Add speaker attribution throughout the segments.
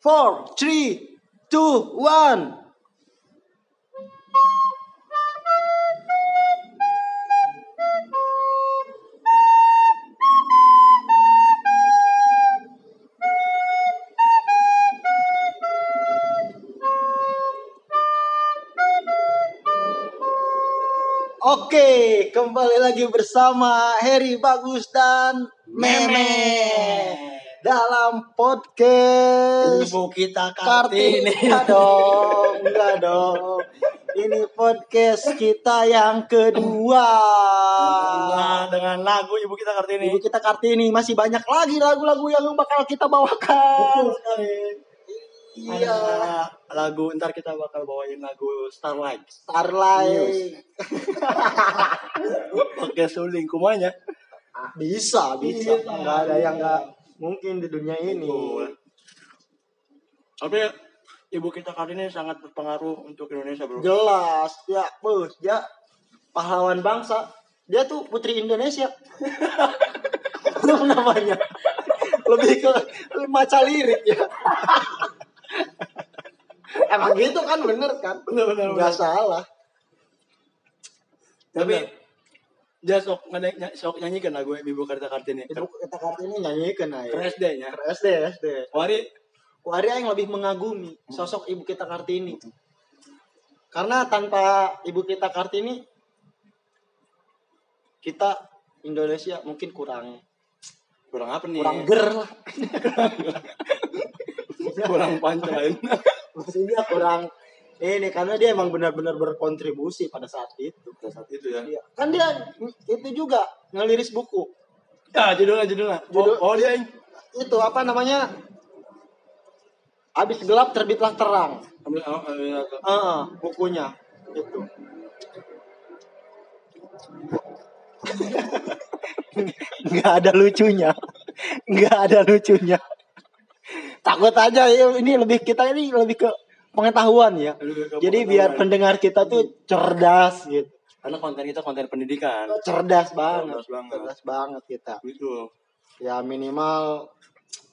Speaker 1: four, three, two, one. Oke, kembali lagi bersama Heri Bagus dan Meme dalam podcast
Speaker 2: Ibu kita
Speaker 1: Kartini.
Speaker 2: Kartini.
Speaker 1: Enggak dong, enggak dong. Ini podcast kita yang kedua.
Speaker 2: Nah, dengan lagu Ibu kita Kartini.
Speaker 1: Ibu kita Kartini masih banyak lagi lagu-lagu yang bakal kita bawakan.
Speaker 2: Betul sekali.
Speaker 1: Iya.
Speaker 2: Ada lagu ntar kita bakal bawain lagu Starlight.
Speaker 1: Starlight.
Speaker 2: Pakai suling kumanya.
Speaker 1: Bisa, bisa.
Speaker 2: Bisa.
Speaker 1: Enggak ada yang enggak mungkin di dunia ini.
Speaker 2: Betul. Tapi Ibu kita Kartini sangat berpengaruh untuk Indonesia, Bro.
Speaker 1: Jelas, ya bos, dia pahlawan bangsa. Dia tuh putri Indonesia. Namanya? Lebih ke maca lirik ya. Emang gitu kan bener kan?
Speaker 2: Benar benar.
Speaker 1: Enggak salah.
Speaker 2: Tapi
Speaker 1: Bener.
Speaker 2: Dia sok ngene- ny- sok nyanyikan lagu Ibu kita Kartini.
Speaker 1: Ibu kita Kartini nyanyikan aja.
Speaker 2: Ke SD-nya.
Speaker 1: SD, SD.
Speaker 2: Wari
Speaker 1: Waria yang lebih mengagumi sosok ibu kita Kartini. Karena tanpa ibu kita Kartini, kita Indonesia mungkin kurang
Speaker 2: kurang apa nih?
Speaker 1: kurang ger lah.
Speaker 2: kurang pancaan.
Speaker 1: Maksudnya kurang ini karena dia emang benar-benar berkontribusi pada saat itu.
Speaker 2: Pada saat itu ya.
Speaker 1: Iya. Kan dia itu juga ngeliris buku.
Speaker 2: Ya, judulnya judulnya.
Speaker 1: Judul-
Speaker 2: Oh, oh dia
Speaker 1: Itu apa namanya? Habis gelap terbitlah terang.
Speaker 2: ambil oh, ambil- ambil-
Speaker 1: Heeh, bukunya itu. Nggak ada lucunya. Nggak ada lucunya. Takut aja ini lebih kita ini lebih ke pengetahuan ya. Jadi biar pendengar kita tuh cerdas gitu.
Speaker 2: karena konten kita konten pendidikan.
Speaker 1: Cerdas banget.
Speaker 2: Cerdas banget.
Speaker 1: Cerdas banget kita.
Speaker 2: Gitu.
Speaker 1: Ya minimal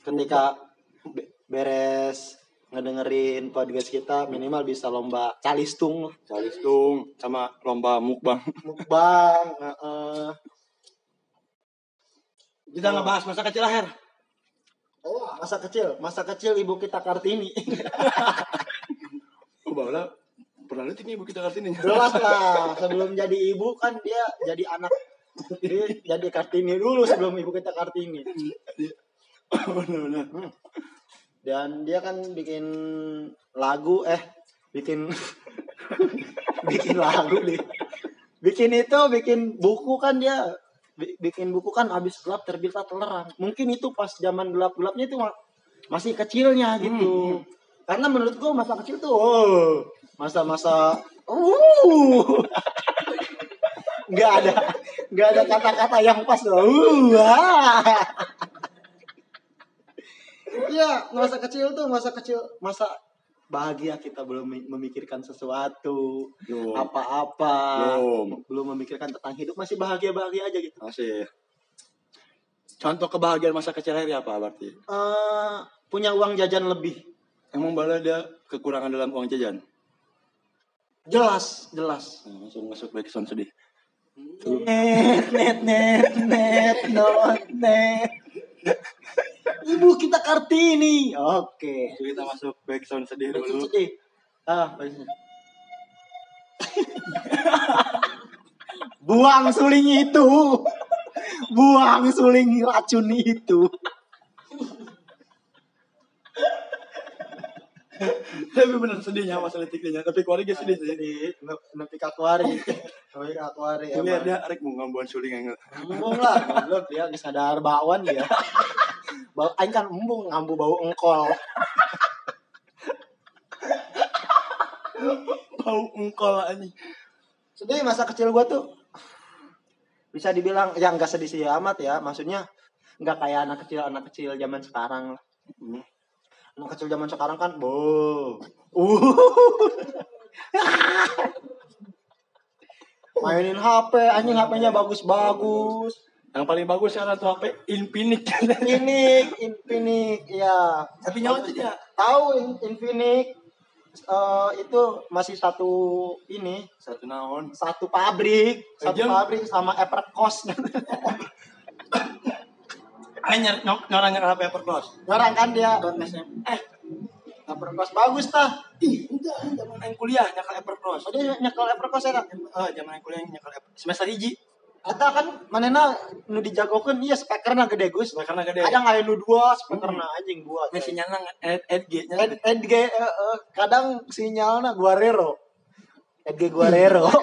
Speaker 1: ketika be- beres ngedengerin podcast kita minimal bisa lomba calistung.
Speaker 2: Calistung sama lomba mukbang.
Speaker 1: mukbang heeh.
Speaker 2: Kita ngebahas masa kecil akhir.
Speaker 1: Oh masa kecil. Masa kecil ibu kita kartini.
Speaker 2: Oh, bahwa pernah lihat ini ibu kita kartini.
Speaker 1: jelas lah. Sebelum jadi ibu kan dia jadi anak. Dia jadi kartini dulu sebelum ibu kita kartini.
Speaker 2: Benar-benar.
Speaker 1: Hmm. dan dia kan bikin lagu eh bikin bikin lagu nih bikin itu bikin buku kan dia bikin buku kan habis gelap terbitlah terang mungkin itu pas zaman gelap gelapnya itu ma- masih kecilnya gitu. Karena menurut gua masa kecil tuh oh, masa-masa uh. Nggak ada nggak ada kata-kata yang pas loh uh, ah. Iya, masa kecil tuh masa kecil, masa bahagia kita belum mi- memikirkan sesuatu, apa-apa,
Speaker 2: Belum.
Speaker 1: belum memikirkan tentang hidup, masih bahagia-bahagia aja gitu.
Speaker 2: Masih. Contoh kebahagiaan masa kecil akhir apa berarti?
Speaker 1: Eh, punya uang jajan lebih,
Speaker 2: Emang bala dia kekurangan dalam uang jajan?
Speaker 1: jelas, jelas.
Speaker 2: Nah, langsung masuk back sound sedih.
Speaker 1: Net, net, net, net, not, net. Ibu kita Kartini. Oke.
Speaker 2: Kita masuk back sound sedih
Speaker 1: Sedih,
Speaker 2: dulu.
Speaker 1: sedih. Ah. Buang suling itu. Buang suling racun itu.
Speaker 2: Tapi bener sedihnya masalah tiknya. Tapi keluarga sedih sih.
Speaker 1: Nepi kakuari. Nepi kakuari
Speaker 2: Ini dia arek mau ngambuan suling yang
Speaker 1: Embung lah, goblok dia geus sadar bakwan dia. Bau aing kan embung ngambu bau engkol.
Speaker 2: bau engkol anjing.
Speaker 1: Sedih masa kecil gua tuh. Bisa dibilang ya enggak sedih sih amat ya, maksudnya enggak kayak anak kecil anak kecil zaman sekarang lah. Anak kecil zaman sekarang kan, bo. Uh. Mainin HP, anjing HP-nya bagus-bagus.
Speaker 2: Yang paling bagus sekarang tuh HP Infinix.
Speaker 1: Infinix, Infinix, ya.
Speaker 2: Tapi nyawa tuh dia.
Speaker 1: Tahu In- Infinix eh, itu masih satu ini,
Speaker 2: Satu naon.
Speaker 1: satu pabrik, satu pabrik sama Evercost.
Speaker 2: Hanya nyorang nyerang HP Evercross.
Speaker 1: Orang kan dia
Speaker 2: Eh,
Speaker 1: Evercost bagus tah.
Speaker 2: ih, enggak, zaman yang kuliah nyakal Evercross.
Speaker 1: Oh, dia nyekel Evercost ya.
Speaker 2: Eh, zaman yang kuliah nyakal semester hiji.
Speaker 1: Eta kan manena nu dijagokeun iya speakerna gede Gus.
Speaker 2: Karena gede.
Speaker 1: Kadang aya nu dua speakerna anjing dua.
Speaker 2: Edg nya.
Speaker 1: Ed, Edg eh, eh, kadang sinyalna Guerrero. Edg Guerrero.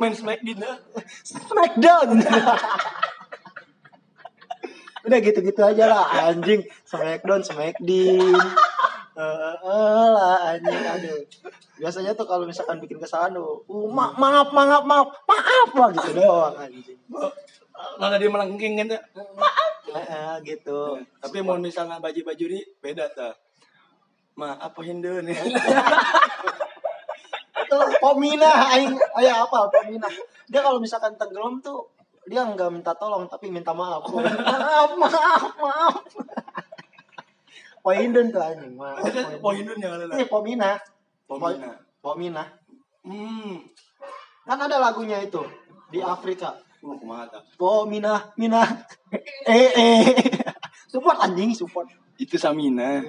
Speaker 2: Main Smackdown.
Speaker 1: Smackdown. Udah gitu-gitu aja lah anjing. Smackdown, Smackdown. Eh, eh, lah anjing aduh. Biasanya tuh kalau misalkan bikin kesalahan tuh, uh, ma- maaf, maaf, maaf, maaf lah gitu doang anjing.
Speaker 2: Mana dia melengking kan ya.
Speaker 1: Eh, eh, gitu.
Speaker 2: Tapi mau misalnya baju-baju ini beda ta. Ma, apa Hindu nih?
Speaker 1: itu Pomina aing aya apa Pomina dia kalau misalkan tenggelam tuh dia nggak minta tolong tapi minta maaf. Maaf maaf maaf. Poindun tuh anjing maaf.
Speaker 2: Oh Hindu yang ada
Speaker 1: ini Pomina.
Speaker 2: Pomina.
Speaker 1: Pomina.
Speaker 2: Hmm.
Speaker 1: kan ada lagunya itu di Afrika.
Speaker 2: Ta?
Speaker 1: Pomina Mina. Eh eh. Support anjing support.
Speaker 2: Itu Samina.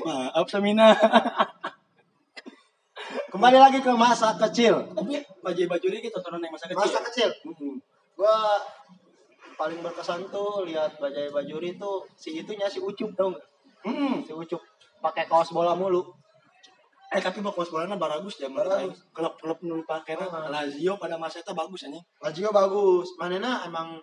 Speaker 2: Maaf Samina.
Speaker 1: Kembali lagi ke masa kecil
Speaker 2: Tapi baju-baju ini kita turun yang masa kecil.
Speaker 1: masa kecil
Speaker 2: Hmm.
Speaker 1: gua paling berkesan tuh lihat Bajai Bajuri tuh si itunya si Ucup dong
Speaker 2: Hmm.
Speaker 1: si Ucup pakai kaos bola mulu
Speaker 2: Eh tapi bagus bolanya bagus ya
Speaker 1: Bagus.
Speaker 2: Klub-klub nu pakainya
Speaker 1: Ah.
Speaker 2: Lazio pada masa itu bagus anjing.
Speaker 1: Lazio bagus manena emang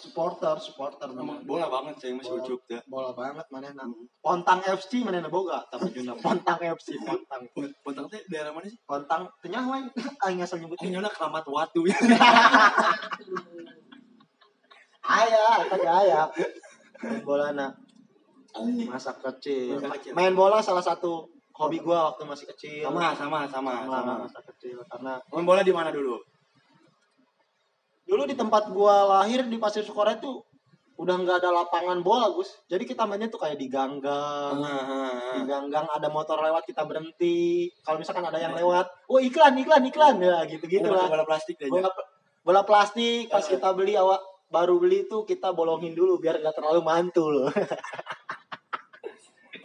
Speaker 1: supporter supporter
Speaker 2: Emang
Speaker 1: memang
Speaker 2: bola banget sih masih ujuk ya.
Speaker 1: bola banget manena Pontang FC manena boga tapi juna Pontang FC Pontang
Speaker 2: Pontang teh daerah mana sih?
Speaker 1: Pontang tengah wae aing asal nyebut
Speaker 2: Eh, nyona keramat watu ya.
Speaker 1: aya eta ge aya main bolana masa kecil
Speaker 2: Masa kecil.
Speaker 1: main bola salah satu hobi gua waktu masih kecil
Speaker 2: sama sama sama
Speaker 1: sama,
Speaker 2: sama.
Speaker 1: masa kecil karena
Speaker 2: Main bola di mana dulu?
Speaker 1: Dulu di tempat gua lahir di Pasir Sukora itu udah nggak ada lapangan bola Gus. Jadi kita mainnya tuh kayak di ganggang. Di ganggang ada motor lewat kita berhenti. Kalau misalkan ada yang lewat oh iklan iklan iklan. Ya gitu gitu
Speaker 2: bola,
Speaker 1: lah
Speaker 2: bola plastik deh.
Speaker 1: bola, bola plastik pas kita beli awak baru beli tuh kita bolongin dulu biar nggak terlalu mantul.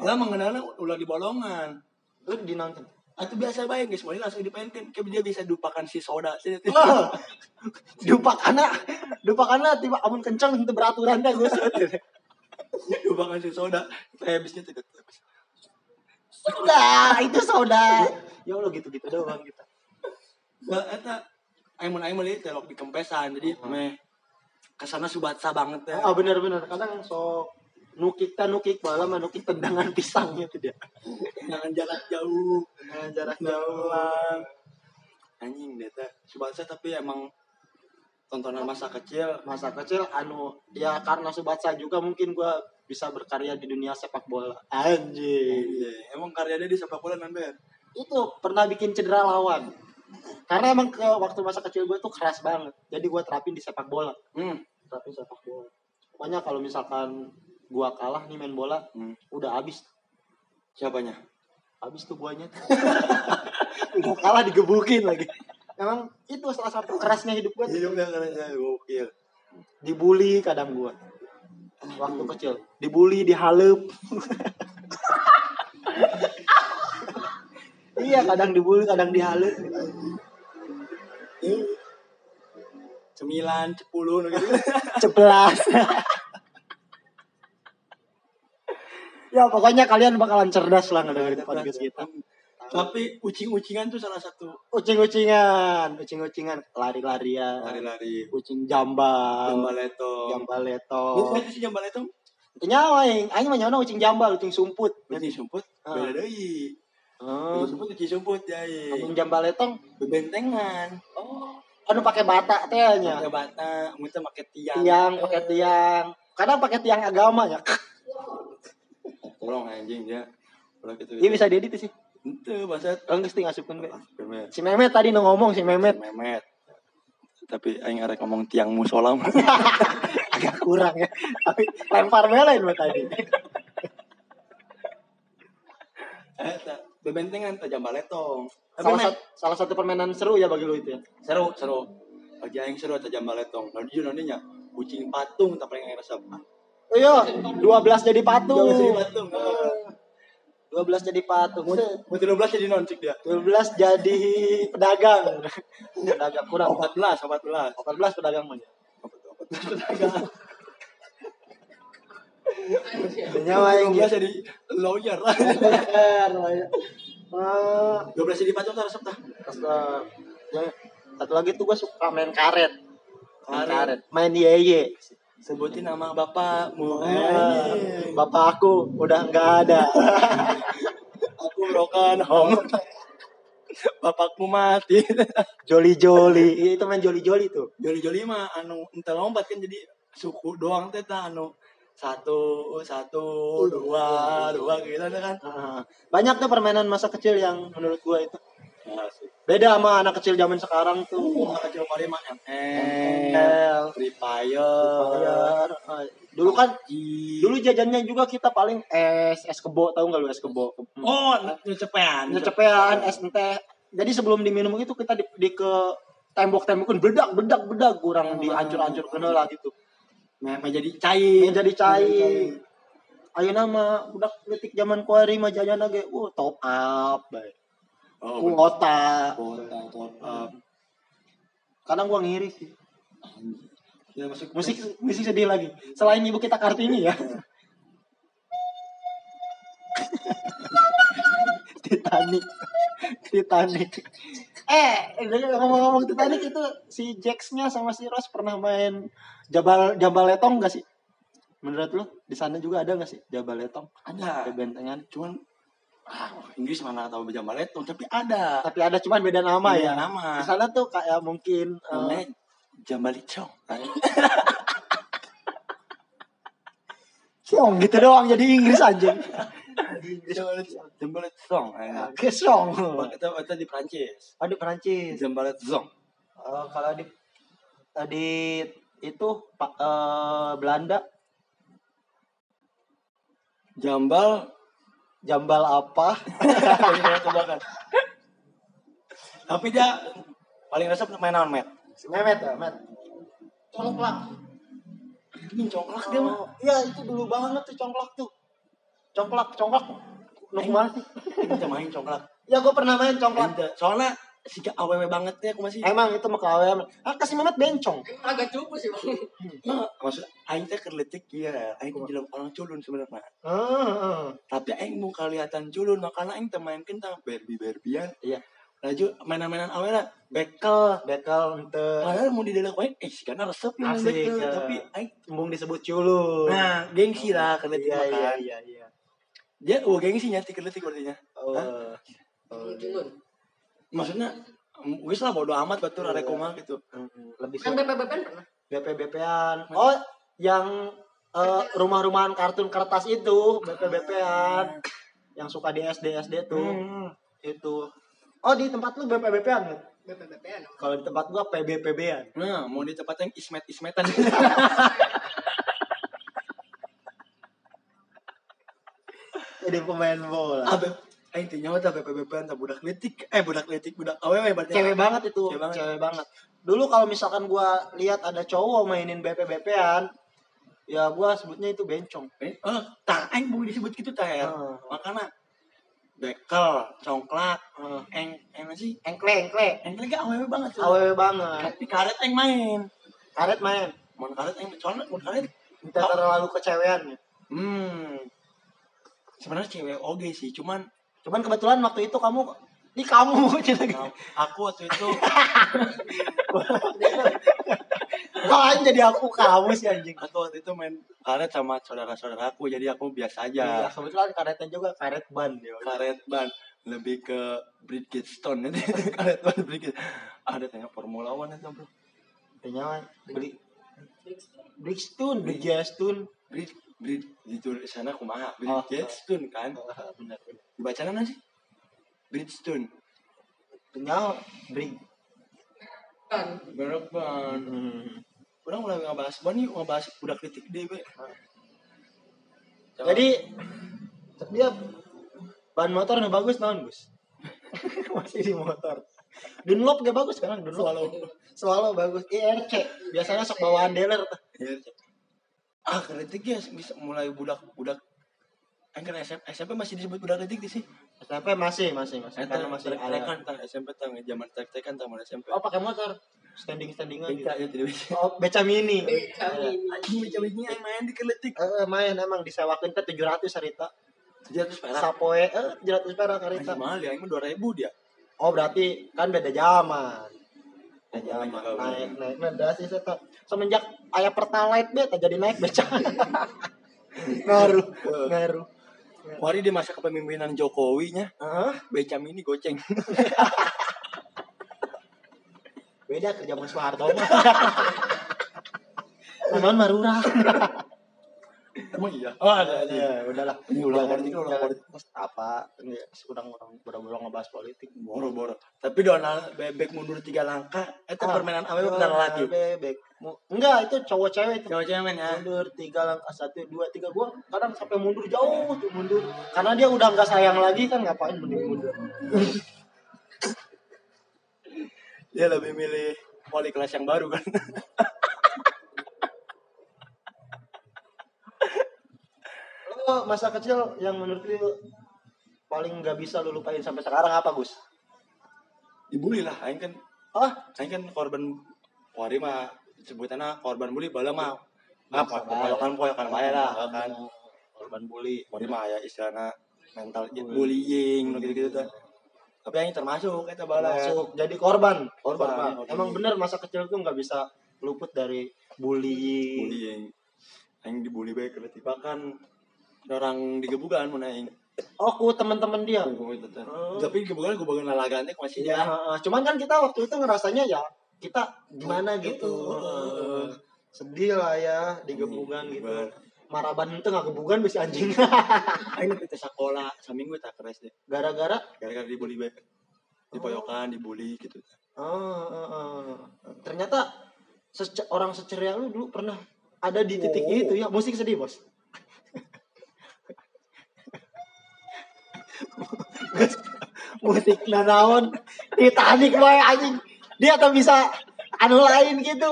Speaker 2: Lah mengenalnya ulah di bolongan.
Speaker 1: lu dinonton
Speaker 2: Atau biasa baik guys, mulai langsung dipainkan. Kayak dia bisa dupakan si soda sih.
Speaker 1: Wah, dupak anak dupak anak tiba amun kencang itu beraturan dah gue
Speaker 2: dupakan si soda. Kayak habisnya tuh.
Speaker 1: soda itu soda ya allah gitu gitu doang kita
Speaker 2: Nah, eta aing mun aing meuli telok di kempesan. Jadi meh ke sana subatsa banget ya.
Speaker 1: ah bener bener kadang sok nukik ta nukik malah mah nukik tendangan pisang gitu dia
Speaker 2: Jangan jarak jauh.
Speaker 1: nah, jarak
Speaker 2: Jauh lah. Anjing deh teh. Subatsa tapi emang tontonan masa kecil
Speaker 1: masa kecil anu ya karena subatsa juga mungkin gua bisa berkarya di dunia sepak bola anjing
Speaker 2: Iya, emang karya dia di sepak bola nanti
Speaker 1: itu pernah bikin cedera lawan karena emang ke waktu masa kecil gue tuh keras banget jadi gue terapin di sepak bola
Speaker 2: hmm.
Speaker 1: terapin sepak bola pokoknya kalau misalkan gua kalah nih main bola
Speaker 2: hmm.
Speaker 1: udah habis.
Speaker 2: Siapanya?
Speaker 1: Habis tuh guanya. Gua kalah digebukin lagi. Emang itu salah satu kerasnya hidup gue
Speaker 2: hidupnya karena gokil.
Speaker 1: Dibully kadang gua. Waktu kecil. Dibully dihalep. Iya kadang dibully kadang dihalep.
Speaker 2: Sembilan sepuluh gitu.
Speaker 1: Ceplas ya pokoknya kalian bakalan cerdas lah ngedengerin podcast kita.
Speaker 2: tapi ucing-ucingan tuh salah satu
Speaker 1: ucing-ucingan ucing-ucingan. Lari-larian.
Speaker 2: Lari-lari.
Speaker 1: Kucing jambal.
Speaker 2: Jambaleto
Speaker 1: jambal leto.
Speaker 2: Itu sih jambaleto
Speaker 1: nyawa aing aing mah nyawa ucing jambal ucing sumput.
Speaker 2: Ucing sumput?
Speaker 1: Ah.
Speaker 2: beda deui.
Speaker 1: Oh
Speaker 2: ucing sumput ucing sumput jai.
Speaker 1: Ucing jambal letong.
Speaker 2: Bebentengan oh.
Speaker 1: Anu pakai bata teh nya.
Speaker 2: Pakai bata mungkin pakai tiang.
Speaker 1: Tiang pakai tiang. Kadang pakai tiang agama ya
Speaker 2: tolong anjing dia kalau gitu
Speaker 1: dia bisa diedit sih
Speaker 2: Itu bahasa
Speaker 1: Kan geus ngasupkeun be. Si Memet tadi nu ngomong si Memet
Speaker 2: Memet. Tapi aing arek ngomong tiang musola
Speaker 1: agak kurang ya. Tapi lempar belain mah tadi.
Speaker 2: Eta bebentengan tajam baletong. Tapi
Speaker 1: Salah, satu, salah satu permainan seru ya bagi lu itu ya.
Speaker 2: seru seru. Lagi aing seru tajam baletong. Lalu dia nanya kucing patung tak paling aing resep.
Speaker 1: Oh iya, 12 jadi patung.
Speaker 2: Kucing patung.
Speaker 1: 12 jadi patung.
Speaker 2: Mau 13 jadi non cik dia.
Speaker 1: 12 jadi pedagang. pedagang kurang.
Speaker 2: 14, 14.
Speaker 1: 14 pedagang mah. ya.
Speaker 2: Pedagang.
Speaker 1: Nyawa yang
Speaker 2: 12 jadi lawyer.
Speaker 1: Ah,
Speaker 2: 12 jadi patung tak resep
Speaker 1: satu lagi tuh gue suka main karet. Main
Speaker 2: Karet.
Speaker 1: karet. Main yeye.
Speaker 2: Sebutin nama bapakmu.
Speaker 1: Ah, Bapak aku udah nggak ada.
Speaker 2: Aku broken home. Bapakmu mati.
Speaker 1: Joli joli. Itu main joli joli tuh.
Speaker 2: Joli-joli mah anu ente lompat kan jadi suku doang teh anu satu satu dua dua gitu kan.
Speaker 1: Ah, banyak tuh permainan masa kecil yang menurut gue itu
Speaker 2: Ya sih.
Speaker 1: beda sama anak kecil zaman sekarang tuh.
Speaker 2: Anak kecil paling mah ML, Free Fire,
Speaker 1: Fire. Dulu kan dulu jajannya juga kita paling es es kebo tahu nggak lu es kebo
Speaker 2: Oh, nyecepean.
Speaker 1: nyecepean es teh jadi sebelum diminum itu kita di, di ke tembok-tembokin bedak bedak bedak kurang dihancur-hancur kena lah gitu
Speaker 2: Nah, jadi cair.
Speaker 1: Jadi cair ayo nama budak letik zaman kuari mah jajan lagi uh top up baik
Speaker 2: Oh,
Speaker 1: kuota
Speaker 2: kota, kota.
Speaker 1: kadang gua ngiri sih.
Speaker 2: Ya, masuk
Speaker 1: musik musik sedih lagi. Selain ibu kita kartini ya. Titanic. Titanic. Eh ngomong-ngomong Titanic itu si Jax-nya sama si Ross pernah main Jabal Jabal Letong gak sih? Menurut lu di sana juga ada gak sih Jabal Letong?
Speaker 2: Ada.
Speaker 1: ada bentengan.
Speaker 2: Cuman ah, Inggris mana tahu baca baletong, tapi ada.
Speaker 1: tapi ada cuman beda nama
Speaker 2: Beda
Speaker 1: ya
Speaker 2: nama.
Speaker 1: di sana tuh kayak mungkin eh,
Speaker 2: Namanya Jambalicong.
Speaker 1: Siong gitu doang jadi Inggris anjing
Speaker 2: Jambalicong.
Speaker 1: Kesong
Speaker 2: Kita kita di Prancis.
Speaker 1: Oh di Perancis
Speaker 2: Jambalicong.
Speaker 1: Eh, kalau di tadi itu Pak eh, Belanda
Speaker 2: Jambal
Speaker 1: jambal apa?
Speaker 2: coba kan. Tapi dia paling resep main naon, Met.
Speaker 1: Si Mehmet ya, Met. Congklak.
Speaker 2: Ini congklak dia mah.
Speaker 1: Oh, Iya, itu dulu banget tuh congklak tuh. Congklak, congklak. Nu kumaha sih?
Speaker 2: Kita main congklak.
Speaker 1: Ya gue pernah main congklak.
Speaker 2: Soalnya si awewe banget ya aku masih.
Speaker 1: Emang itu mah kawe. Ah, kasih Mehmet bencong.
Speaker 3: agak cupu sih bang
Speaker 2: Nah, maksud aing teh kerletik ya, aing jelema orang culun sebenarnya.
Speaker 1: Heeh.
Speaker 2: Tapi aing mau kelihatan culun, makanya aing teh main kentang Barbie Barbian.
Speaker 1: Iya.
Speaker 2: Laju mainan-mainan awalnya bekel.
Speaker 1: Bekel ente
Speaker 2: Padahal mau didelakuin, eh sih karena resep ya bekel.
Speaker 1: ya.
Speaker 2: Tapi aing,
Speaker 1: Embung disebut culun.
Speaker 2: nah gengsi lah kerletik
Speaker 1: iya, iya,
Speaker 2: makan.
Speaker 1: iya, iya.
Speaker 2: Dia, oh gengsi nyati kerletik berarti
Speaker 1: Oh.
Speaker 2: Hah?
Speaker 1: Oh,
Speaker 3: culun
Speaker 2: Maksudnya, mm, wis lah bodo amat batur
Speaker 1: Iya.
Speaker 2: arek kumaha gitu.
Speaker 1: Mm, lebih
Speaker 3: kan
Speaker 1: suka
Speaker 3: BPBPN pernah
Speaker 1: BP-BP-an. Oh, yang eh, rumah-rumahan kartun kertas itu, BP-BP-an. Yang suka di SD-SD tuh.
Speaker 2: Hmm.
Speaker 1: Itu. Oh, di tempat lu BP-BP-an nggak?
Speaker 3: BPBPN
Speaker 1: Kalau di tempat gua PB-PB-an.
Speaker 2: Nah, mau di tempat yang ismet-ismetan.
Speaker 1: Jadi pemain bola.
Speaker 2: Abe, aing teh nyawa teh BPBP tak budak letik, eh budak letik, budak awewe berarti.
Speaker 1: Cewek banget itu,
Speaker 2: Cewek banget.
Speaker 1: cewek banget. Dulu kalau misalkan gua lihat ada cowok mainin BP-BP-an, ya gua sebutnya itu bencong.
Speaker 2: Eh, eh, tah aing mau disebut gitu tah ya.
Speaker 1: Hmm.
Speaker 2: Makana bekel, congklak,
Speaker 1: Hmm.
Speaker 2: eng eng sih?
Speaker 1: Engkle, engkle.
Speaker 2: Eng lagi awewe banget tuh.
Speaker 1: Awewe banget.
Speaker 2: Tapi karet aing main.
Speaker 1: Karet main.
Speaker 2: Mau karet aing soalnya mau karet.
Speaker 1: Kita terlalu kecewean ya.
Speaker 2: Hmm. Sebenarnya cewek oge sih, cuman
Speaker 1: Cuman kebetulan waktu itu kamu di kamu gitu.
Speaker 2: nah, aku waktu itu
Speaker 1: Kalian jadi aku kamu sih anjing.
Speaker 2: aku waktu itu main karet sama saudara-saudaraku, jadi aku biasa
Speaker 1: Ya,
Speaker 2: aja.
Speaker 1: kebetulan karetnya juga karet ban ya.
Speaker 2: karet ban lebih ke Bridgestone nanti karet ban Bridgestone ada tanya Formula One itu bro
Speaker 1: Intinya beli Bridgestone, Bridgestone.
Speaker 2: Brid Itu di sana kumaha
Speaker 1: Oh.
Speaker 2: Bridgestone kan
Speaker 1: Benar benar.
Speaker 2: dibaca nana sih Bridgestone.
Speaker 1: Tinggal bring.
Speaker 3: kan
Speaker 2: Merek ban.
Speaker 1: Hmm.
Speaker 2: Orang mulai ngebahas ban yuk ngebahas udah kritik deh be.
Speaker 1: Jadi dia ban motornya bagus non Gus. Masih di motor. Dunlop gak bagus sekarang Dunlop.
Speaker 2: Swallow.
Speaker 1: Swallow bagus. IRC biasanya sok bawaan dealer tuh.
Speaker 2: Iya. Ah kritik ya bisa mulai budak budak. Kan SMP, SMP masih disebut budak kritik di sih.
Speaker 1: SMP masih masih masih
Speaker 2: Eta
Speaker 1: karena masih ada.
Speaker 2: kan tang SMP tang zaman trek trekan tang SMP.
Speaker 1: Oh pakai motor standing standingan gitu.
Speaker 2: Beca ya.
Speaker 1: Oh beca mini.
Speaker 3: kami ini
Speaker 2: Anjing beca ini yang main di kritik.
Speaker 1: Eh, main emang disewakin teh 700 harita.
Speaker 2: Dia terus perak.
Speaker 1: Sapoe eh 700 perak harita.
Speaker 2: Mahal ya, ini dua ribu dia.
Speaker 1: Oh berarti kan beda zaman. Beda
Speaker 2: Oh,
Speaker 1: zaman.
Speaker 2: iya,
Speaker 1: Naik naik nah sih saya semenjak ayah pertalite beta jadi naik beca. ngaruh ngaruh.
Speaker 2: Mari di masa kepemimpinan Jokowi nya,
Speaker 1: Hah?
Speaker 2: beca mini goceng.
Speaker 1: Beda kerja sama Soeharto mah. Namun marurah.
Speaker 2: Emang iya. Oh ada ada.
Speaker 1: Ya, udahlah.
Speaker 2: Ini ulang politik, ulang politik.
Speaker 1: Apa? Ini sedang orang boro-boro ngebahas politik.
Speaker 2: Boro-boro. Tapi Donald bebek mundur tiga langkah, itu
Speaker 1: Ah,
Speaker 2: permainan apa
Speaker 1: oh,
Speaker 2: benar lagi.
Speaker 1: Bebek. Enggak, itu cowok cewek itu.
Speaker 2: Cewek cewek ya.
Speaker 1: mundur tiga langkah satu dua tiga gua kadang sampai mundur jauh tuh mundur karena dia udah nggak sayang lagi kan ngapain mending mundur
Speaker 2: Dia lebih milih poli kelas yang baru kan.
Speaker 1: lo masa kecil yang menurut lu paling nggak bisa lu lupain sampai sekarang apa Gus?
Speaker 2: Dibully lah, aing kan
Speaker 1: ah
Speaker 2: aing kan korban wari mah sebutannya korban bully bala mah. Apa
Speaker 1: Baik.
Speaker 2: poyokan poyokan bae lah kan.
Speaker 1: Korban bully.
Speaker 2: Wari mah aya istilahna mental bullying. gitu gitu tuh tapi aing termasuk eta bala.
Speaker 1: Jadi korban.
Speaker 2: Korban.
Speaker 1: emang bener masa kecil tuh nggak bisa luput dari bullying.
Speaker 2: Bullying. Aing dibully bae berarti bahkan orang digebukan mun aing
Speaker 1: oh ku teman-teman dia
Speaker 2: Gua itu teh.
Speaker 1: Oh.
Speaker 2: tapi digebukan gua bagian lalagan teh masih
Speaker 1: ya heeh. cuman kan kita waktu itu ngerasanya ya kita gimana gitu
Speaker 2: Heeh.
Speaker 1: Heeh. sedih lah ya digebukan gitu
Speaker 2: Digebukan.
Speaker 1: maraban itu nggak gebukan bisa anjing
Speaker 2: aing teh sekolah saminggu tak keras deh
Speaker 1: gara-gara
Speaker 2: gara-gara dibully bae dipoyokan dibully gitu
Speaker 1: oh, oh, oh. ternyata sece- orang seceria lu dulu pernah ada di titik
Speaker 2: Oh.
Speaker 1: itu ya musik sedih bos musik nanaon. Titanic boy anjing. Dia tuh bisa anu lain gitu.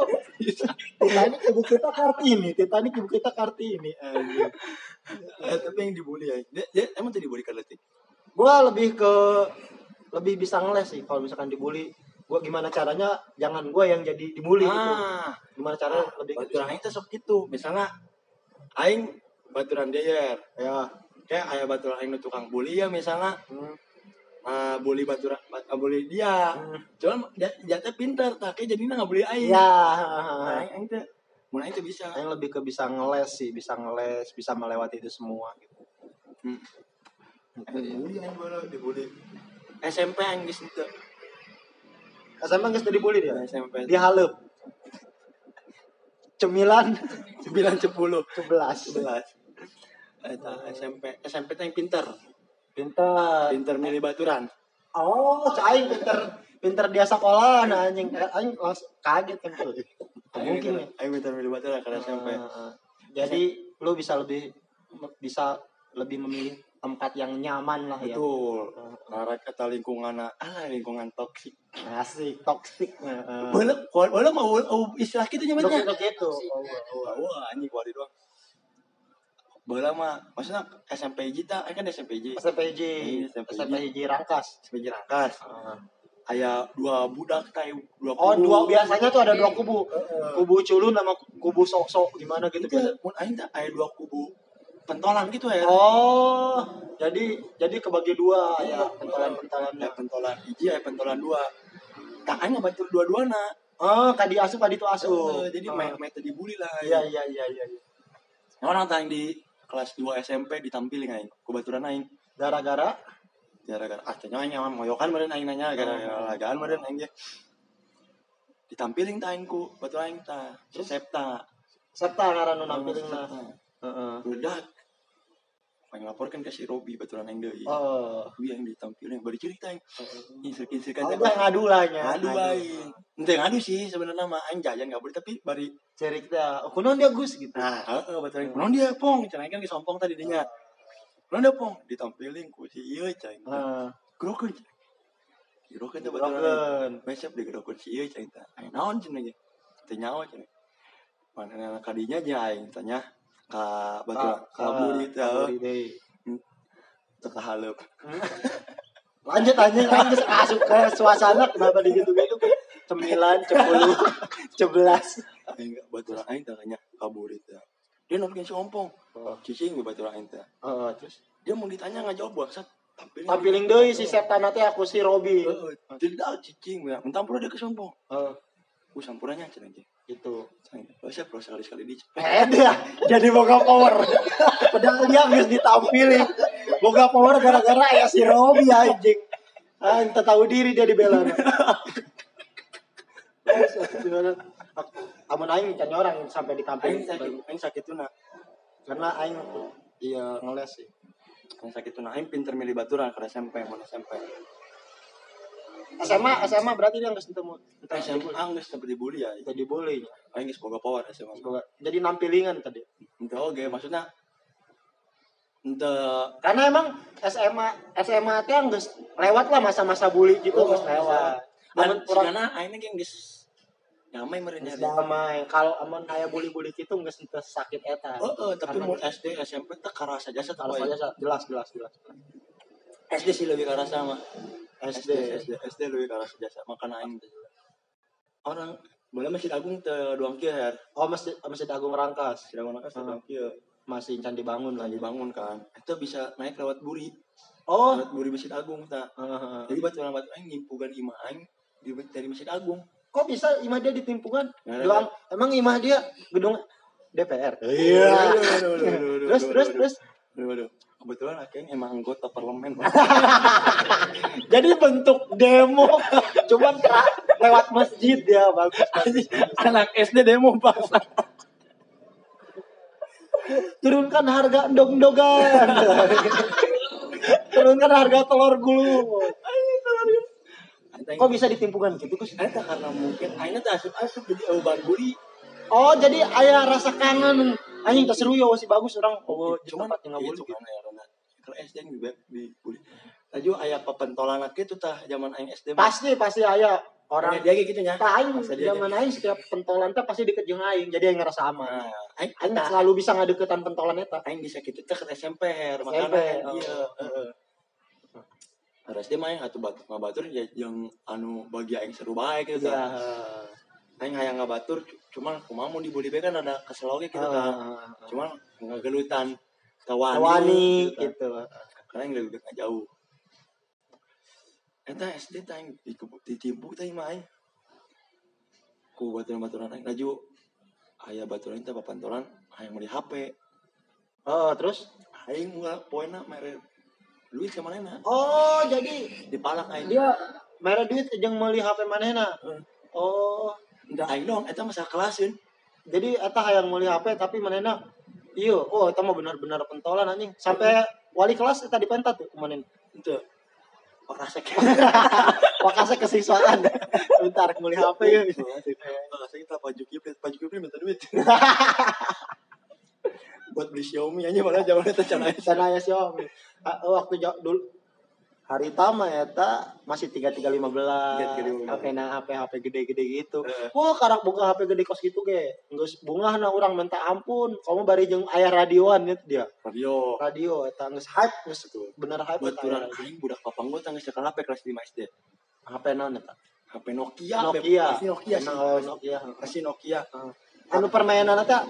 Speaker 1: Titanic ibu kita kartini Titanic ibu kita kartini anjing.
Speaker 2: Eh, tapi yang dibully ya. Dia, dia emang tadi dibully kan letik
Speaker 1: gua lebih ke lebih bisa ngeles sih kalau misalkan dibully. Gua gimana caranya jangan gua yang jadi dibully gitu.
Speaker 2: Ah.
Speaker 1: Gimana caranya lebih ke
Speaker 2: baturan teh sok gitu. Misalnya aing baturan dia
Speaker 1: ya
Speaker 2: kayak aya baturan aing nu tukang bully ya misalnya.
Speaker 1: Hmm.
Speaker 2: ah bully baturan bat- ah, bully dia.
Speaker 1: Hmm.
Speaker 2: cuman teh pinter tapi jadinya nggak bully aing.
Speaker 1: Ya.
Speaker 2: Nah, mun aing teh bisa.
Speaker 1: Yang lebih ke bisa ngeles sih bisa ngeles bisa melewati itu semua gitu.
Speaker 2: Hmm. dibully aing bola dibully SMP aing geus teu.
Speaker 1: SMA nggak dibully dia?
Speaker 2: SMP
Speaker 1: dia halep. Cemilan.
Speaker 2: 9 10
Speaker 1: sebelas.
Speaker 2: 11 Eta SMP SMP teh yang pinter.
Speaker 1: Pintar
Speaker 2: pinter milih baturan.
Speaker 1: Oh aing pinter pinter dia sekolah nah anjing. Eh, langsung kaget kan. Tuh mungkin ya.
Speaker 2: aing pinter milih baturan karena SMP
Speaker 1: Ah, jadi lu bisa lebih bisa lebih memilih tempat yang nyaman lah ya.
Speaker 2: Betul. Karena kata lingkungan ah lingkungan toksik.
Speaker 1: Asik toksik.
Speaker 2: Boleh boleh mau istilah gitu
Speaker 1: kita gitu oh, oh.
Speaker 2: wah anjing kuari doang boleh mah maksudnya SMP kita kan SMPJ
Speaker 1: SPJ
Speaker 2: Iya, SPJ.
Speaker 1: SPJ Rangkas.
Speaker 2: SMPJ Rangkas. Aya dua budak tay dua
Speaker 1: oh
Speaker 2: kubu.
Speaker 1: dua biasanya tuh ada dua kubu. Kubu culun sama kubu sok-sok gimana gitu
Speaker 2: itu mun aing teh aya dua kubu pentolan gitu ya
Speaker 1: oh jadi jadi kebagi dua ya pentolan-pentolannya
Speaker 2: ya pentolan hiji aya pentolan dua. Tak aing ngabatur dua-duana.
Speaker 1: Oh kadi asup kadi itu asup
Speaker 2: Eh, jadi
Speaker 1: Oh.
Speaker 2: main main dibully lah
Speaker 1: iya iya iya iya iya.
Speaker 2: orang tayang di kelas 2 SMP ditampilin aing. Kubaturan aing.
Speaker 1: Gara-gara?
Speaker 2: Gara-gara ah tanya aing moyokan meureun aing nanya gara-gara lagaan meureun aing ge. Ditampilin ta aing ku batu aing ta Septa.
Speaker 1: Serta ngaran nu nampilin
Speaker 2: Septa.
Speaker 1: heeh.
Speaker 2: Budak pengen laporkan ke si Robi baturan aing deui
Speaker 1: Oh.
Speaker 2: Robi yang ditampilin baru cerita aing insir-insir
Speaker 1: Oh,
Speaker 2: kan
Speaker 1: udah ngadu lah nya.
Speaker 2: ngadu aing ente ngadu sih sebenarnya mah aing jajan gak boleh tapi bari
Speaker 1: Cerita, oh, kunon dia Gus gitu.
Speaker 2: nah heeh baturan. Kunaon dia pong. Cenah kan disompong tadi dinya kunaon dia pong. Ditampilin ku si ieu cai.
Speaker 1: Heeh.
Speaker 2: gerokeun gerokeun teh baturan. Besok di si ieu cai. Teh aing naon teu nyawa cenah mana kadinya aja aing tanya ka baturan ka buri teu kahaleup
Speaker 1: Lanjut kan geus masuk ke suasana kenapa di gitu-gitu cemilan, cepuluh, cebelas.
Speaker 2: aing baturan aing teh kanya kaburi teh dia nonton si ompong
Speaker 1: Oh.
Speaker 2: cicing di baturan aing teh
Speaker 1: Oh, terus?
Speaker 2: Dia mau ditanya nggak jawab bangsat tampilin
Speaker 1: tampiling deui si setan teh aku si Robi.
Speaker 2: Tidak cicing ya mentang pula dia ke sompong
Speaker 1: Oh,
Speaker 2: ku sampurannya cenah ge
Speaker 1: gitu.
Speaker 2: Oh, saya pro sekali sekali di
Speaker 1: Eh dia jadi boga power. Padahal dia geus ditampilin. Boga power gara-gara ya si Robi anjing. Ah, ente tahu diri dia dibela. Amun aing can orang sampai
Speaker 2: aing
Speaker 1: ditampilin
Speaker 2: sakit aing sakit tuh nah
Speaker 1: karena aing iya ngeles sih.
Speaker 2: aing sakit tuh nah aing pinter milih baturan ke SMP mau SMP
Speaker 1: SMA SMA berarti dia nggak ketemu.
Speaker 2: entah SMP aing geus sampai dibully ya
Speaker 1: Jadi boleh.
Speaker 2: aing geus boga power SMA
Speaker 1: Jadi nampilingan tadi.
Speaker 2: ente oge maksudnya ente
Speaker 1: Karena emang SMA SMA teh geus lewat lah masa-masa bully gitu
Speaker 2: Oh,
Speaker 1: geus lewat.
Speaker 2: dan sigana aing ge geus damai nyari
Speaker 1: damai. Kalau amun aya bully-bully gitu geus teu sakit eta.
Speaker 2: Oh, oh, tapi
Speaker 1: Karena-
Speaker 2: mau SD, SMP teh karasa jasa
Speaker 1: Kalau
Speaker 2: tapi
Speaker 1: saja jelas jelas jelas.
Speaker 2: SD sih lebih karasa mah.
Speaker 1: SD.
Speaker 2: SD, SD lebih karasa jasa. Makanya aing teh. orang boleh masjid agung teh doang kieu her.
Speaker 1: Oh masjid Masjid Agung Rangkas
Speaker 2: Sidang mana kas
Speaker 1: Ah.
Speaker 2: doang kieu.
Speaker 1: masih can dibangun
Speaker 2: Lah
Speaker 1: lagi.
Speaker 2: dibangun kan. Itu bisa naik lewat buri.
Speaker 1: Oh.
Speaker 2: Lewat buri masjid agung tah.
Speaker 1: Heeh.
Speaker 2: Jadi batu batu aing ngimpugan imah aing dari masjid agung.
Speaker 1: Kok bisa imah dia ditimpungan?
Speaker 2: Nah,
Speaker 1: Doang emang imah dia gedung DPR.
Speaker 2: Iya.
Speaker 1: Terus terus terus.
Speaker 2: Waduh, waduh. Kebetulan akhirnya emang anggota parlemen.
Speaker 1: Jadi bentuk demo cuman lewat masjid ya bagus.
Speaker 2: Anak SD demo bahasa.
Speaker 1: Turunkan harga endog-endogan. Turunkan harga telur gulung. Kok bisa ditimpungan gitu?
Speaker 2: Eta karena mungkin teh asup-asup jadi obat buri.
Speaker 1: Oh, jadi ayah rasa kangen. Anjing tak seru ya masih bagus orang. Oh,
Speaker 2: cuman
Speaker 1: tempat yang nggak
Speaker 2: itu
Speaker 1: boleh.
Speaker 2: kan ya Rona. Kalau SD yang di di buli. Tadi aya pepentolan gitu tah zaman aing SD.
Speaker 1: Pasti pasti ayah orang
Speaker 2: dia kayak gitu nya.
Speaker 1: Nah, aing
Speaker 2: dia
Speaker 1: zaman aing setiap pentolan teh pasti deket jeung aing, jadi aing ngerasa aman.
Speaker 2: Nah, aing
Speaker 1: Aing selalu bisa ngadeketan pentolan eta.
Speaker 2: aing bisa gitu teh ke SMP her makanya iya heeh. Ada SD mah aing atuh batur ngabatur ya yang anu bagi aing seru bae gitu
Speaker 1: Iya.
Speaker 2: Aing hayang ngabatur cuman kumaha mun dibuli bae kan ada kesel oge gitu tah.
Speaker 1: Heeh.
Speaker 2: Cuman ngagelutan tawani,
Speaker 1: Wani
Speaker 2: gitu.
Speaker 1: gitu.
Speaker 2: karena yang lebih jauh Eta SD aing di ditimpu teh mah aing ku baturan-baturan aing laju aya baturan teh papantolan hayang beli HP
Speaker 1: Oh, terus?
Speaker 2: aing mulai poena mere duit ke manehna
Speaker 1: Oh, jadi
Speaker 2: dipalak aing
Speaker 1: dia mere duit jeung meuli HP manehna. Oh,
Speaker 2: Enggak aing dong eta masa kelasin
Speaker 1: jadi eta hayang meuli HP tapi manehna Iya, oh eta mah benar-benar pentolan anjing. Sampai wali kelas eta dipentat tuh kemarin.
Speaker 2: itu Pak Rasek
Speaker 1: Makasih kesiswaan. Bentar meuli HP ya.
Speaker 2: Pak Rasek kita Pak Jukipri Pak Jukipri minta duit buat beli Xiaomi aja malah zaman itu cenah
Speaker 1: Sana ya Xiaomi. Ah, waktu dulu hari tama ya ta. Masih tiga tiga lima belas.
Speaker 2: 3315.
Speaker 1: HP na HP HP gede-gede gitu.
Speaker 2: Eh.
Speaker 1: wah karak buka HP gede kos gitu ge. Nggak bunga na orang minta ampun. Kamu bari jeung ayah radioan ya dia.
Speaker 2: Radio.
Speaker 1: Radio eta geus hype geus bener hype eta
Speaker 2: baturan
Speaker 1: aya.
Speaker 2: aing budak papang gua tangis cekal HP kelas 5 SD
Speaker 1: HP naon eta
Speaker 2: HP Nokia
Speaker 1: Nokia.
Speaker 2: Pasti Nokia sih.
Speaker 1: Nah, Nokia.
Speaker 2: Pasti Nokia.
Speaker 1: Anu permainan eta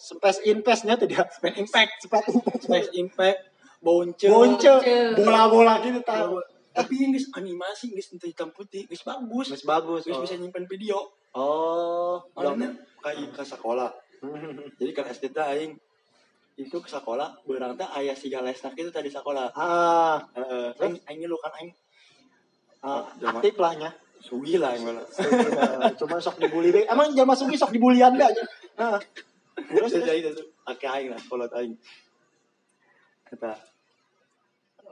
Speaker 1: Space Invest nya tuh dia.
Speaker 2: Space Impact.
Speaker 1: Space Invest
Speaker 2: Space Impact Bonce.
Speaker 1: Bonce. Bola-bola gitu tahu
Speaker 2: tapi ini guys animasi guys itu hitam putih. Guys bagus.
Speaker 1: Geus bagus.
Speaker 2: Guys
Speaker 1: oh.
Speaker 2: bisa nyimpen video.
Speaker 1: Oh.
Speaker 2: Makanya kayak ke sekolah. Jadi kan SD teh aing itu ke sekolah berang teh aya siga lesna gitu tadi sekolah.
Speaker 1: Ah.
Speaker 2: Heeh. Aing aing lu kan aing.
Speaker 1: Ah,
Speaker 2: Zaman-
Speaker 1: aktif lah nya.
Speaker 2: Sugi lah aing malah
Speaker 1: cuma sok dibully deh emang jangan masuk sok dibulian deh aja? Nah. terus
Speaker 2: terus jadi itu akeh aing lah kolot aing kata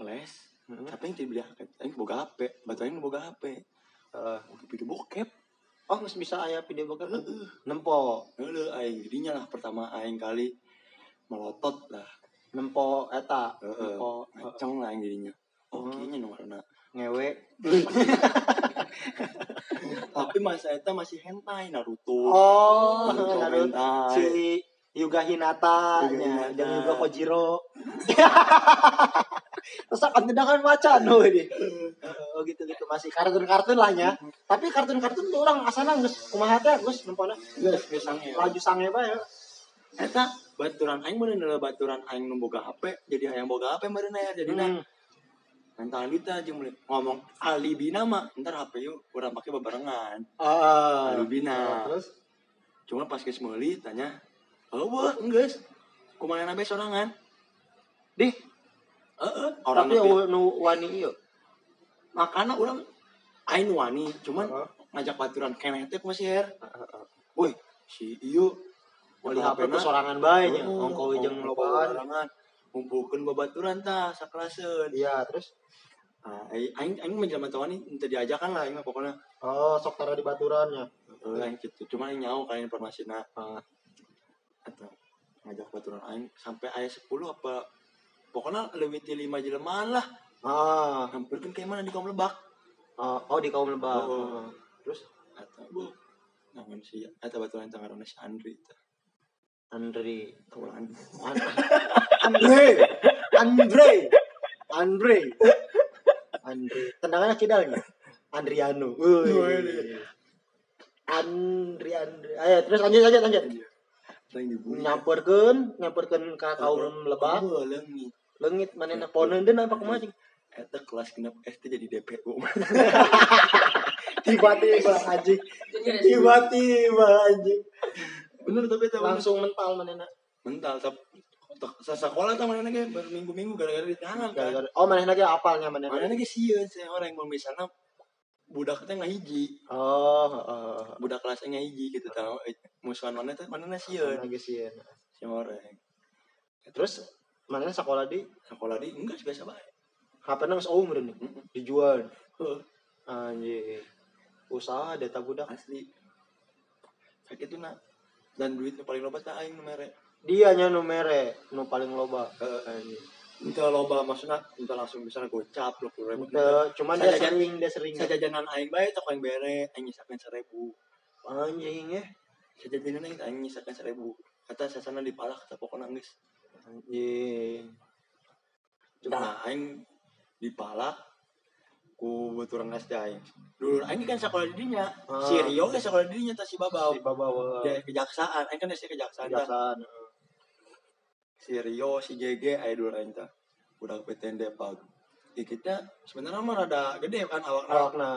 Speaker 2: les
Speaker 1: Hmm.
Speaker 2: tapi yang dibeli aing boga HP batu aing boga HP.
Speaker 1: Eh,
Speaker 2: video bokep.
Speaker 1: oh nggak bisa ayah video bokep? Nempo?
Speaker 2: Heeh, aing jadinya lah pertama aing kali melotot lah.
Speaker 1: Nempo eta?
Speaker 2: Heeh.
Speaker 1: nempo
Speaker 2: ngaceng lah aing jadinya. oh. Kayaknya nomor anak
Speaker 1: ngewe.
Speaker 2: Tapi masa eta masih hentai Naruto.
Speaker 1: Oh
Speaker 2: Naruto
Speaker 1: Naruto.
Speaker 2: hentai.
Speaker 1: Si Yuga Hinata
Speaker 2: Yuga
Speaker 1: nya
Speaker 2: Hinata.
Speaker 1: dan Yuga Kojiro. Terus akan tindakan macan loh ini. Oh gitu gitu masih kartun kartun lah nya tapi kartun kartun tuh orang asana nggak kumaha teh gus nempona
Speaker 2: geus geus sange.
Speaker 1: Laju sange bae. Ya.
Speaker 2: eta baturan aing bener bener baturan aing nu boga HP jadi hayang boga HP bener ya jadi
Speaker 1: Hmm.
Speaker 2: Nanti kita aja mulai ngomong alibi nama ntar HP yuk kurang pakai bebarengan
Speaker 1: Ah.
Speaker 2: alibina.
Speaker 1: Terus?
Speaker 2: Cuma pas ke meuli tanya oh wah enggak kumaha nabe sorangan
Speaker 1: dih.
Speaker 2: Heeh, orang
Speaker 1: tapi nu wani ieu.
Speaker 2: Makana orang aing wani cuman
Speaker 1: Heeh.
Speaker 2: ngajak baturan keneh teh masih her.
Speaker 1: Heeh.
Speaker 2: woi si iyo
Speaker 1: Wali HP ku sorangan bae nya? Ongko jeung lobaan.
Speaker 2: ngumpulkeun babaturan tah saklaseun.
Speaker 1: Iya terus?
Speaker 2: Ah aing aing menjelma tawani teu diajakan lah aing pokona
Speaker 1: oh sok tara di baturannya
Speaker 2: Heeh, aing kitu. Cuma aing nyaho kalian informasina
Speaker 1: Ah.
Speaker 2: Atau ngajak baturan aing sampai ayat 10 apa pokoknya lebih ti 5 jelemaan lah.
Speaker 1: Ah.
Speaker 2: Hampir kan kayak mana di kaum lebak.
Speaker 1: Oh, oh di kaum lebah
Speaker 2: Oh.
Speaker 1: terus?
Speaker 2: Atau bu. Namun si atau baturan tangan si Andri tah.
Speaker 1: Andri.
Speaker 2: Taulan.
Speaker 1: An- Andre. Andre. Andre. Andre. Tendangannya kidalnya Andriano. Wih. Andri Andri. Ayo terus lanjut lanjut lanjut Nyamperkeun nyamperkeun ka kaum lebah
Speaker 2: Oh, leungit.
Speaker 1: leungit manehna poneun deun apa? Jeung
Speaker 2: Eta kelas genep SD jadi DPO.
Speaker 1: tiba-tiba anjing. Tiba-tiba anjing.
Speaker 2: Bener tapi bener.
Speaker 1: langsung mental manehna
Speaker 2: mental tap sa sekolah tah mana ge berminggu-minggu gara-gara ditahan kan.
Speaker 1: Gara-gara- oh manehna ge apalnya
Speaker 2: Mana ge sieun saya orang yang misalnya budak teh ngahiji,
Speaker 1: oh heeh.
Speaker 2: Budak kelasnya ngahiji gitu tahu musuhan mana teh mana sieun
Speaker 1: manehna ge sieun
Speaker 2: si orang.
Speaker 1: terus manehna sekolah di?
Speaker 2: Sekolah di? Enggak biasa bae.
Speaker 1: HP-na geus oum meureun
Speaker 2: Mm-mm.
Speaker 1: dijual.
Speaker 2: Heuh,
Speaker 1: anjing usaha data budak.
Speaker 2: Asli. Sakit tuh nak. Dan duit nu paling loba teh aing nu mere.
Speaker 1: dia nya nu mere nu paling loba.
Speaker 2: Heeh.
Speaker 1: anjing
Speaker 2: Entah loba maksudnya entah langsung misalnya gocap lo puluh ribu.
Speaker 1: Teu, cuman dia sering dia sering
Speaker 2: Sajajanan aing bae tok aing bere, aing nyisakeun seribu.
Speaker 1: anjing ya
Speaker 2: Sajajanan aing aing nyisakeun seribu. Kata sasana dipalak kata pokokna geus.
Speaker 1: anjing
Speaker 2: Nah, aing dipalak ku baturan SD aing. Dulu aing kan sekolah di dinya.
Speaker 1: Ah.
Speaker 2: Si Rio ge sekolah di dinya tah si Babau.
Speaker 1: si babawa
Speaker 2: Dia kejaksaan, aing kan SD kejaksaan
Speaker 1: kejaksaan
Speaker 2: Si Rio, si aya dulu aing tah. Budak PTN Depag. Ya kita sebenarnya mah rada gede kan awakna.
Speaker 1: awakna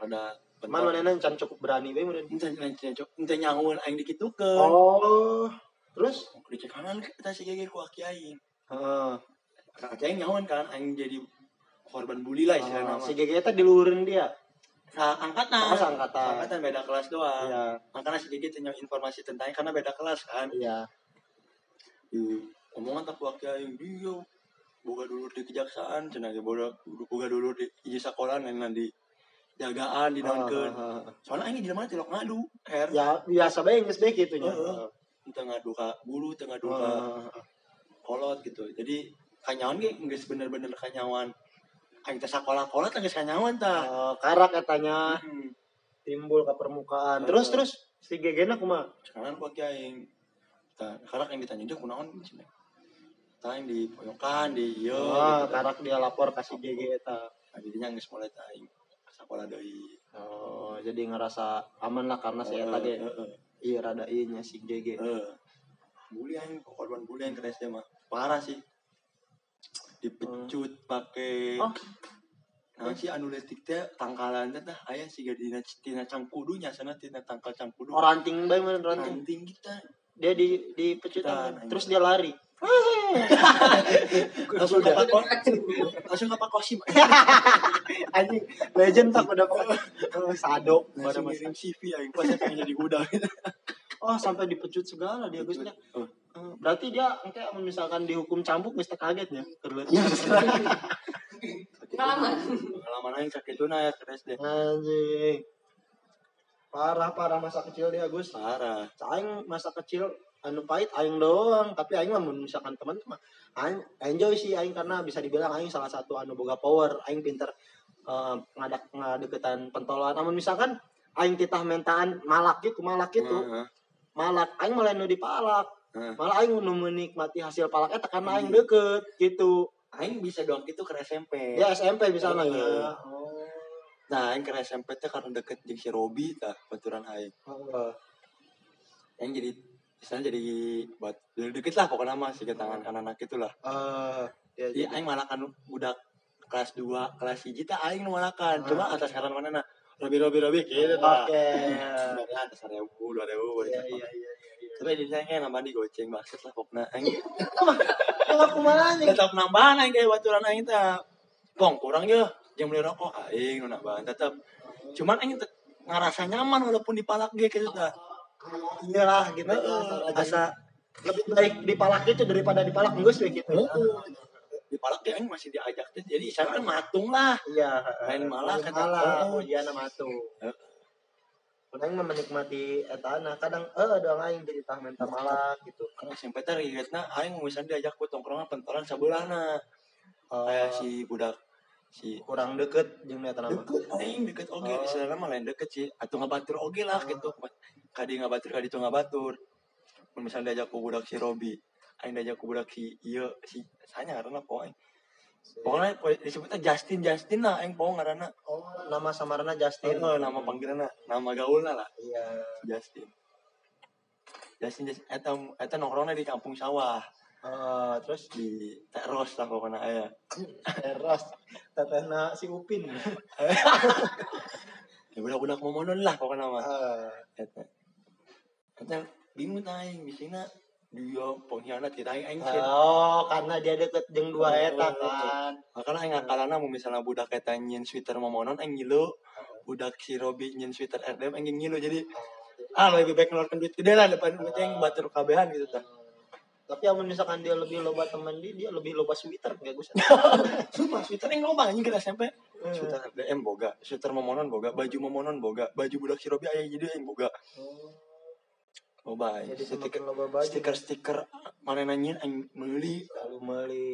Speaker 2: Rada
Speaker 1: cuman manehna can cukup berani bae meureun
Speaker 2: Ente ente nyangun aing dikitukeun.
Speaker 1: oh terus
Speaker 2: Dicek kanan kita si GG ku aki aing.
Speaker 1: heeh
Speaker 2: Aki aing nyangun kan aing jadi korban bully lah istilahnya
Speaker 1: Ah,
Speaker 2: nama.
Speaker 1: si GG teh diluhureun dia
Speaker 2: angkatan.
Speaker 1: Oh, seangkatan.
Speaker 2: Seangkatan beda kelas doang.
Speaker 1: iya
Speaker 2: Makanya si GG tanya informasi tentangnya karena beda kelas kan.
Speaker 1: iya
Speaker 2: Di omongan tak aing dia boga dulu di kejaksaan cenah ge boga boga dulu di hiji sekolah nang di jagaan di naonkeun.
Speaker 1: Ah, ah, ah.
Speaker 2: Soalnya aing di mana tilok ngadu. Her.
Speaker 1: ya biasa bae geus bae kitu nya.
Speaker 2: Entah ngadu ka guru, teu ngadu ka kolot gitu. Jadi kanyawan ge geus bener-bener kanyawan. Aing teh sakola-kola teh geus kanyawan tah.
Speaker 1: Eh, karak katanya
Speaker 2: Hmm.
Speaker 1: timbul ke permukaan terus terus si gegena kumaha
Speaker 2: sekarang gua aing tah karena yang ditanya dia kunaon cenah tah yang di pojokan di ieu
Speaker 1: oh,
Speaker 2: gitu.
Speaker 1: karak dia lapor ke si GG eta.
Speaker 2: Nah, jadinya geus mulai tah aing sakola deui.
Speaker 1: Oh jadi ngerasa aman lah karena si eta ge
Speaker 2: heeh.
Speaker 1: iya rada ieu nya si GG
Speaker 2: bully aing korban bully aing ke SD mah parah sih. Dipecut pakai
Speaker 1: Oh.
Speaker 2: Nah, si anu teh tangkalan teh tah aya siga dina tina cangkudunya sana tina tangkal cangkudu
Speaker 1: oh ranting bae meureun ranting.
Speaker 2: Ranting kita
Speaker 1: dia di di pecutan
Speaker 2: Pecutan,
Speaker 1: terus dia lari
Speaker 2: langsung ke Pak langsung ke Pak Kosim
Speaker 1: anjing legend tak pada oh, sado pada
Speaker 2: ngirim CV aing pas pengen jadi gudang
Speaker 1: oh sampai dipecut segala dia gusnya
Speaker 2: Oh.
Speaker 1: Eh, Berarti dia kayak misalkan dihukum cambuk mesti kagetnya.
Speaker 2: Iya.
Speaker 3: Pengalaman.
Speaker 2: pengalaman aing sakit itu nah ya ke SD
Speaker 1: Anjing. Parah parah masa kecil dia Gus.
Speaker 2: parah
Speaker 1: Aing masa kecil anu pahit aing doang, tapi aing mah misalkan teman mah aing enjoy sih aing karena bisa dibilang aing salah satu anu boga power, aing pinter eh, ngadak ngadeketan pentolan. Namun misalkan aing titah mentaan malak gitu, malak gitu.
Speaker 2: Heeh.
Speaker 1: Malak aing malah nu dipalak.
Speaker 2: Heeh.
Speaker 1: Malah aing nu menikmati hasil palak eta karena aing deket gitu.
Speaker 2: aing bisa doang gitu ke SMP
Speaker 1: Dia SMP bisa
Speaker 2: Heeh.
Speaker 1: nanya.
Speaker 2: nah aing ke SMP teh karena deket jeung si Robi tah baturan aing
Speaker 1: Oh.
Speaker 2: aing jadi misalnya jadi buat deket lah pokoknya mah sih ke tangan kanan anak itulah.
Speaker 1: Eh, dia
Speaker 2: jadi aing malakan budak kelas 2 kelas 1 teh aing malakan. Cuma atas kanan mana nah Robi Robi Robi gitu
Speaker 1: Oke.
Speaker 2: dari atas seribu dua ribu
Speaker 1: Iya iya iya.
Speaker 2: tapi di sana kayak nambah di goceng maksud lah pokoknya aing.
Speaker 1: Kalau kumaha nih?
Speaker 2: tetap nambahan aing kayak baturan aing teh. Pong kurang ya yang beli rokok aing nambahan tetap. Cuman aing ngerasa nyaman walaupun dipalak gitu tah
Speaker 1: Iyalah gitu.
Speaker 2: Heeh,
Speaker 1: Asa
Speaker 2: asa
Speaker 1: lebih baik dipalak itu daripada dipalak enggak sih gitu.
Speaker 2: dipalak ge aing masih diajak teh jadi sana kan matung lah
Speaker 1: Iya,
Speaker 2: Lain malah kata-
Speaker 1: malah.
Speaker 2: Oh.
Speaker 1: Oh, iya nama tuh.
Speaker 2: Heeh.
Speaker 1: Aing mah menikmati eta nah kadang eh doang aing jadi tah menta malak gitu.
Speaker 2: karena SMP teh rigetna aing misalnya diajak ku tongkrongan pentolan sabulana kayak si budak si
Speaker 1: kurang deket jeung eta nama.
Speaker 2: deket aing deket oge
Speaker 1: Oh.
Speaker 2: istilahnya mah lain deket sih atau ngabatur oge lah gitu kadi ngabatur kadi tuh ngabatur. Misalnya diajak ku budak si Robi aing diajak ku budak si iya si sanya karena pokoknya pokoknya po- disebutnya Justin Justin lah aing pokoknya karena
Speaker 1: Oh, nama samarna Justin.
Speaker 2: nama panggilanna nama gaulna lah.
Speaker 1: Iya.
Speaker 2: Justin. Justin Justin. Eta eta nongkrongnya di kampung sawah.
Speaker 1: Eh, terus?
Speaker 2: Di teros lah pokoknya aya
Speaker 1: teras tetehna si Upin.
Speaker 2: ya budak-budak momonon lah pokoknya mah.
Speaker 1: Eh,
Speaker 2: eta bingung aing bisina dia pengkhianat kita aing aing
Speaker 1: Oh, karena dia deket jeung dua eta kan.
Speaker 2: makanya aing ngakalana mau misalnya budak eta nyin sweater momonon aing ngilu. Budak si Robi nyin sweater RDM aing ngilu. Jadi ah lebih baik ngeluarkan duit gede lah depan duit yang batur kabehan gitu tah
Speaker 1: Tapi yang misalkan dia lebih loba teman dia, dia lebih loba sweater enggak gue
Speaker 2: sumpah sweater yang loba anjing kita SMP sweater RDM boga sweater momonon boga baju momonon boga baju budak si Robi aya jadi aing boga loba
Speaker 1: Jadi
Speaker 2: stiker
Speaker 1: loba baju.
Speaker 2: stiker stiker mana nanyin aing meuli
Speaker 1: Lalu meli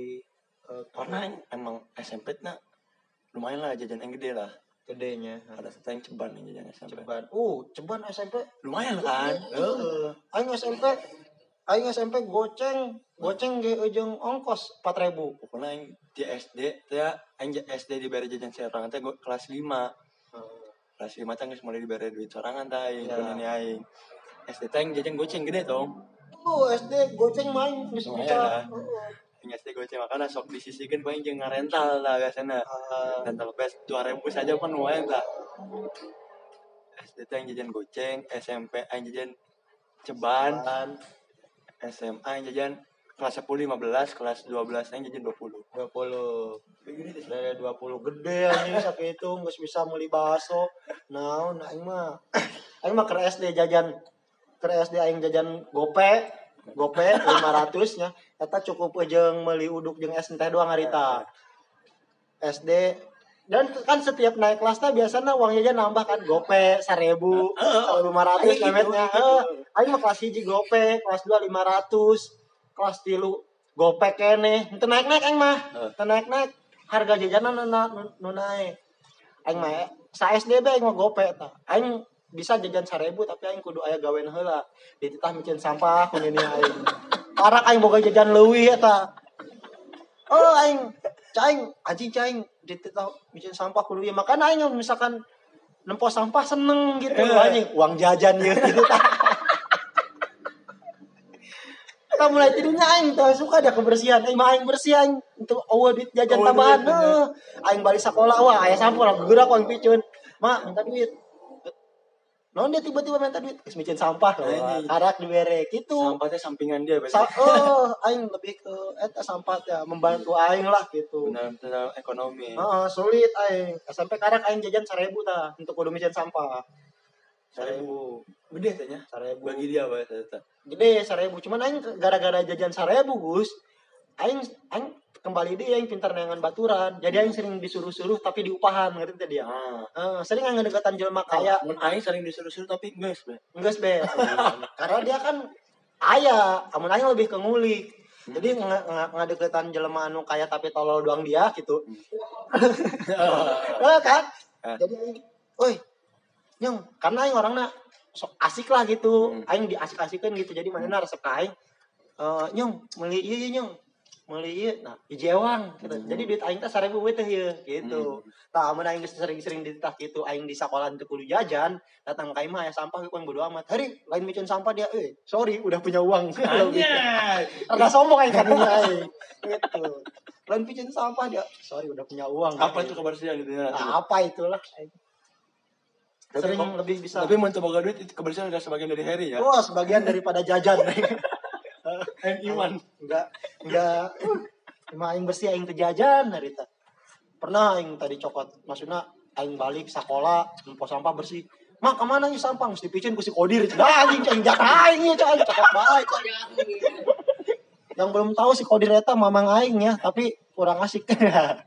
Speaker 1: eh,
Speaker 2: karena aing emang SMP na lumayan lah jajan yang gede lah
Speaker 1: gedenya.
Speaker 2: ada satu yang ceban nih jajan SMP
Speaker 1: Ceban. Uh, ceban SMP.
Speaker 2: lumayan kan
Speaker 1: Heeh. Aing SMP Aing SMP goceng, goceng ge ujung ongkos 4000.
Speaker 2: pokoknya aing di SD teh aing SD diberi jajan serangan teh gua kelas 5 kelas 5 teh geus mulai diberi duit sorangan teh aing
Speaker 1: Ya.
Speaker 2: yeah. ini aing SD aing jajan goceng gede dong.
Speaker 1: Oh, SD goceng main bisa.
Speaker 2: aing SD goceng makanya sok disisikeun paling jeung ngarental lah biasana
Speaker 1: Eh,
Speaker 2: rental PS 2000 saja kan lumayan lah. SD aing jajan goceng SMP aing jajan ceban SMA aing jajan kelas 10 15 kelas 12 aing jajan 20
Speaker 1: 20. Dari 20 gede anjing sakit itu geus bisa meuli bakso. Naon aing mah aing mah ke SD jajan ke SD aing jajan gope gope 500 nya. Eta cukup jeung meuli uduk jeung es teh doang harita. SD dan kan setiap naik kelas teh biasanya uang jajan nambah kan gope 1000 lima ratus lemetnya eh aing mah kelas hiji gope kelas dua lima ratus kelas tilu gope kene. Itu naik naik aing mah. Itu naik naik harga jajanan nu na- nu nu naik. Aing mah sa SD be aing mah gope ta. Aing bisa jajan 1000 tapi aing kudu aya gawean heula dititah micin sampah ku nini aing parak aing boga jajan leuwih eta oh aing caing anjing caing dititah micin sampah kudu ieu makanya aing misalkan nempos sampah seneng gitu
Speaker 2: Eh.
Speaker 1: anjing uang jajan ya gitu Kita mulai tidurnya aing tuh suka ada kebersihan. Aing mah aing bersih aing untuk eueuh duit jajan tambahan. Aing balik sekolah wah aya sampul gerak aing piceun. Mak, minta duit. Non dia tiba-tiba minta duit, geus micin sampah.
Speaker 2: Anjing.
Speaker 1: Karak dibere gitu.
Speaker 2: sampah teh sampingan dia
Speaker 1: Sa oh, aing lebih ke eta sampah ya membantu aing lah gitu.
Speaker 2: benar-benar ekonomi
Speaker 1: Heeh, sulit aing. SMP karak aing jajan 1000 tah untuk kudu micin sampah.
Speaker 2: Seribu. Gede tanya.
Speaker 1: Sarebu.
Speaker 2: Bagi dia apa eta?
Speaker 1: Gede sarebu. Cuman aing gara-gara jajan sarebu, Gus. Aing aing kembali dia aing pintar neangan baturan. Jadi aing sering disuruh-suruh tapi diupahan ngerti teh dia.
Speaker 2: Ah.
Speaker 1: Eh, sering aing ngedekatan jelema kaya.
Speaker 2: Mun aing sering disuruh-suruh tapi geus be.
Speaker 1: Enggak be. Karena dia kan ayah, amun aing lebih ke ngulik. Jadi nge nge ngadeketan jelema anu kaya tapi tolol doang dia gitu. Eh, kan?
Speaker 2: Ah.
Speaker 1: Jadi aing, "Oi, Nyong, karena aing orangnya sok asik lah gitu.
Speaker 2: Hmm.
Speaker 1: Aing diasik-asikeun gitu. Jadi mana resep ka aing. Eh, Nyong, ieu ieu, Nyong. Meuli ieu. Nah, hiji ewang gitu.
Speaker 2: Hmm.
Speaker 1: Jadi duit aing teh 1000 we teh ieu gitu. Tah amun aing geus sering-sering dititah gitu aing di sekolah teu kudu jajan, datang ka imah aya sampah ku bodo amat. Hari lain micin sampah dia, eh sorry udah punya uang.
Speaker 2: Anjay.
Speaker 1: Rada sombong aing kadinya aing. Gitu. Lain micin sampah dia, sorry udah punya uang.
Speaker 2: Apa itu kebersihan gitu ya?
Speaker 1: Nah, apa itulah.
Speaker 2: Tapi
Speaker 1: Sering lebih bisa.
Speaker 2: Tapi boga duit kebersihan udah sebagian dari Harry ya.
Speaker 1: Wah, sebagian daripada jajan.
Speaker 2: And Iwan.
Speaker 1: enggak enggak cuma aing bersih aing teu jajan harita. Pernah aing tadi cokot, maksudnya aing balik sekolah, nempo sampah bersih. Mak, ke mana nih sampah? Mesti picin ku si Kodir. Dah, anjing, aing jatah aing, ya, aing cakep baik. Yang belum tahu si Kodir eta mamang aing ya, tapi kurang asik.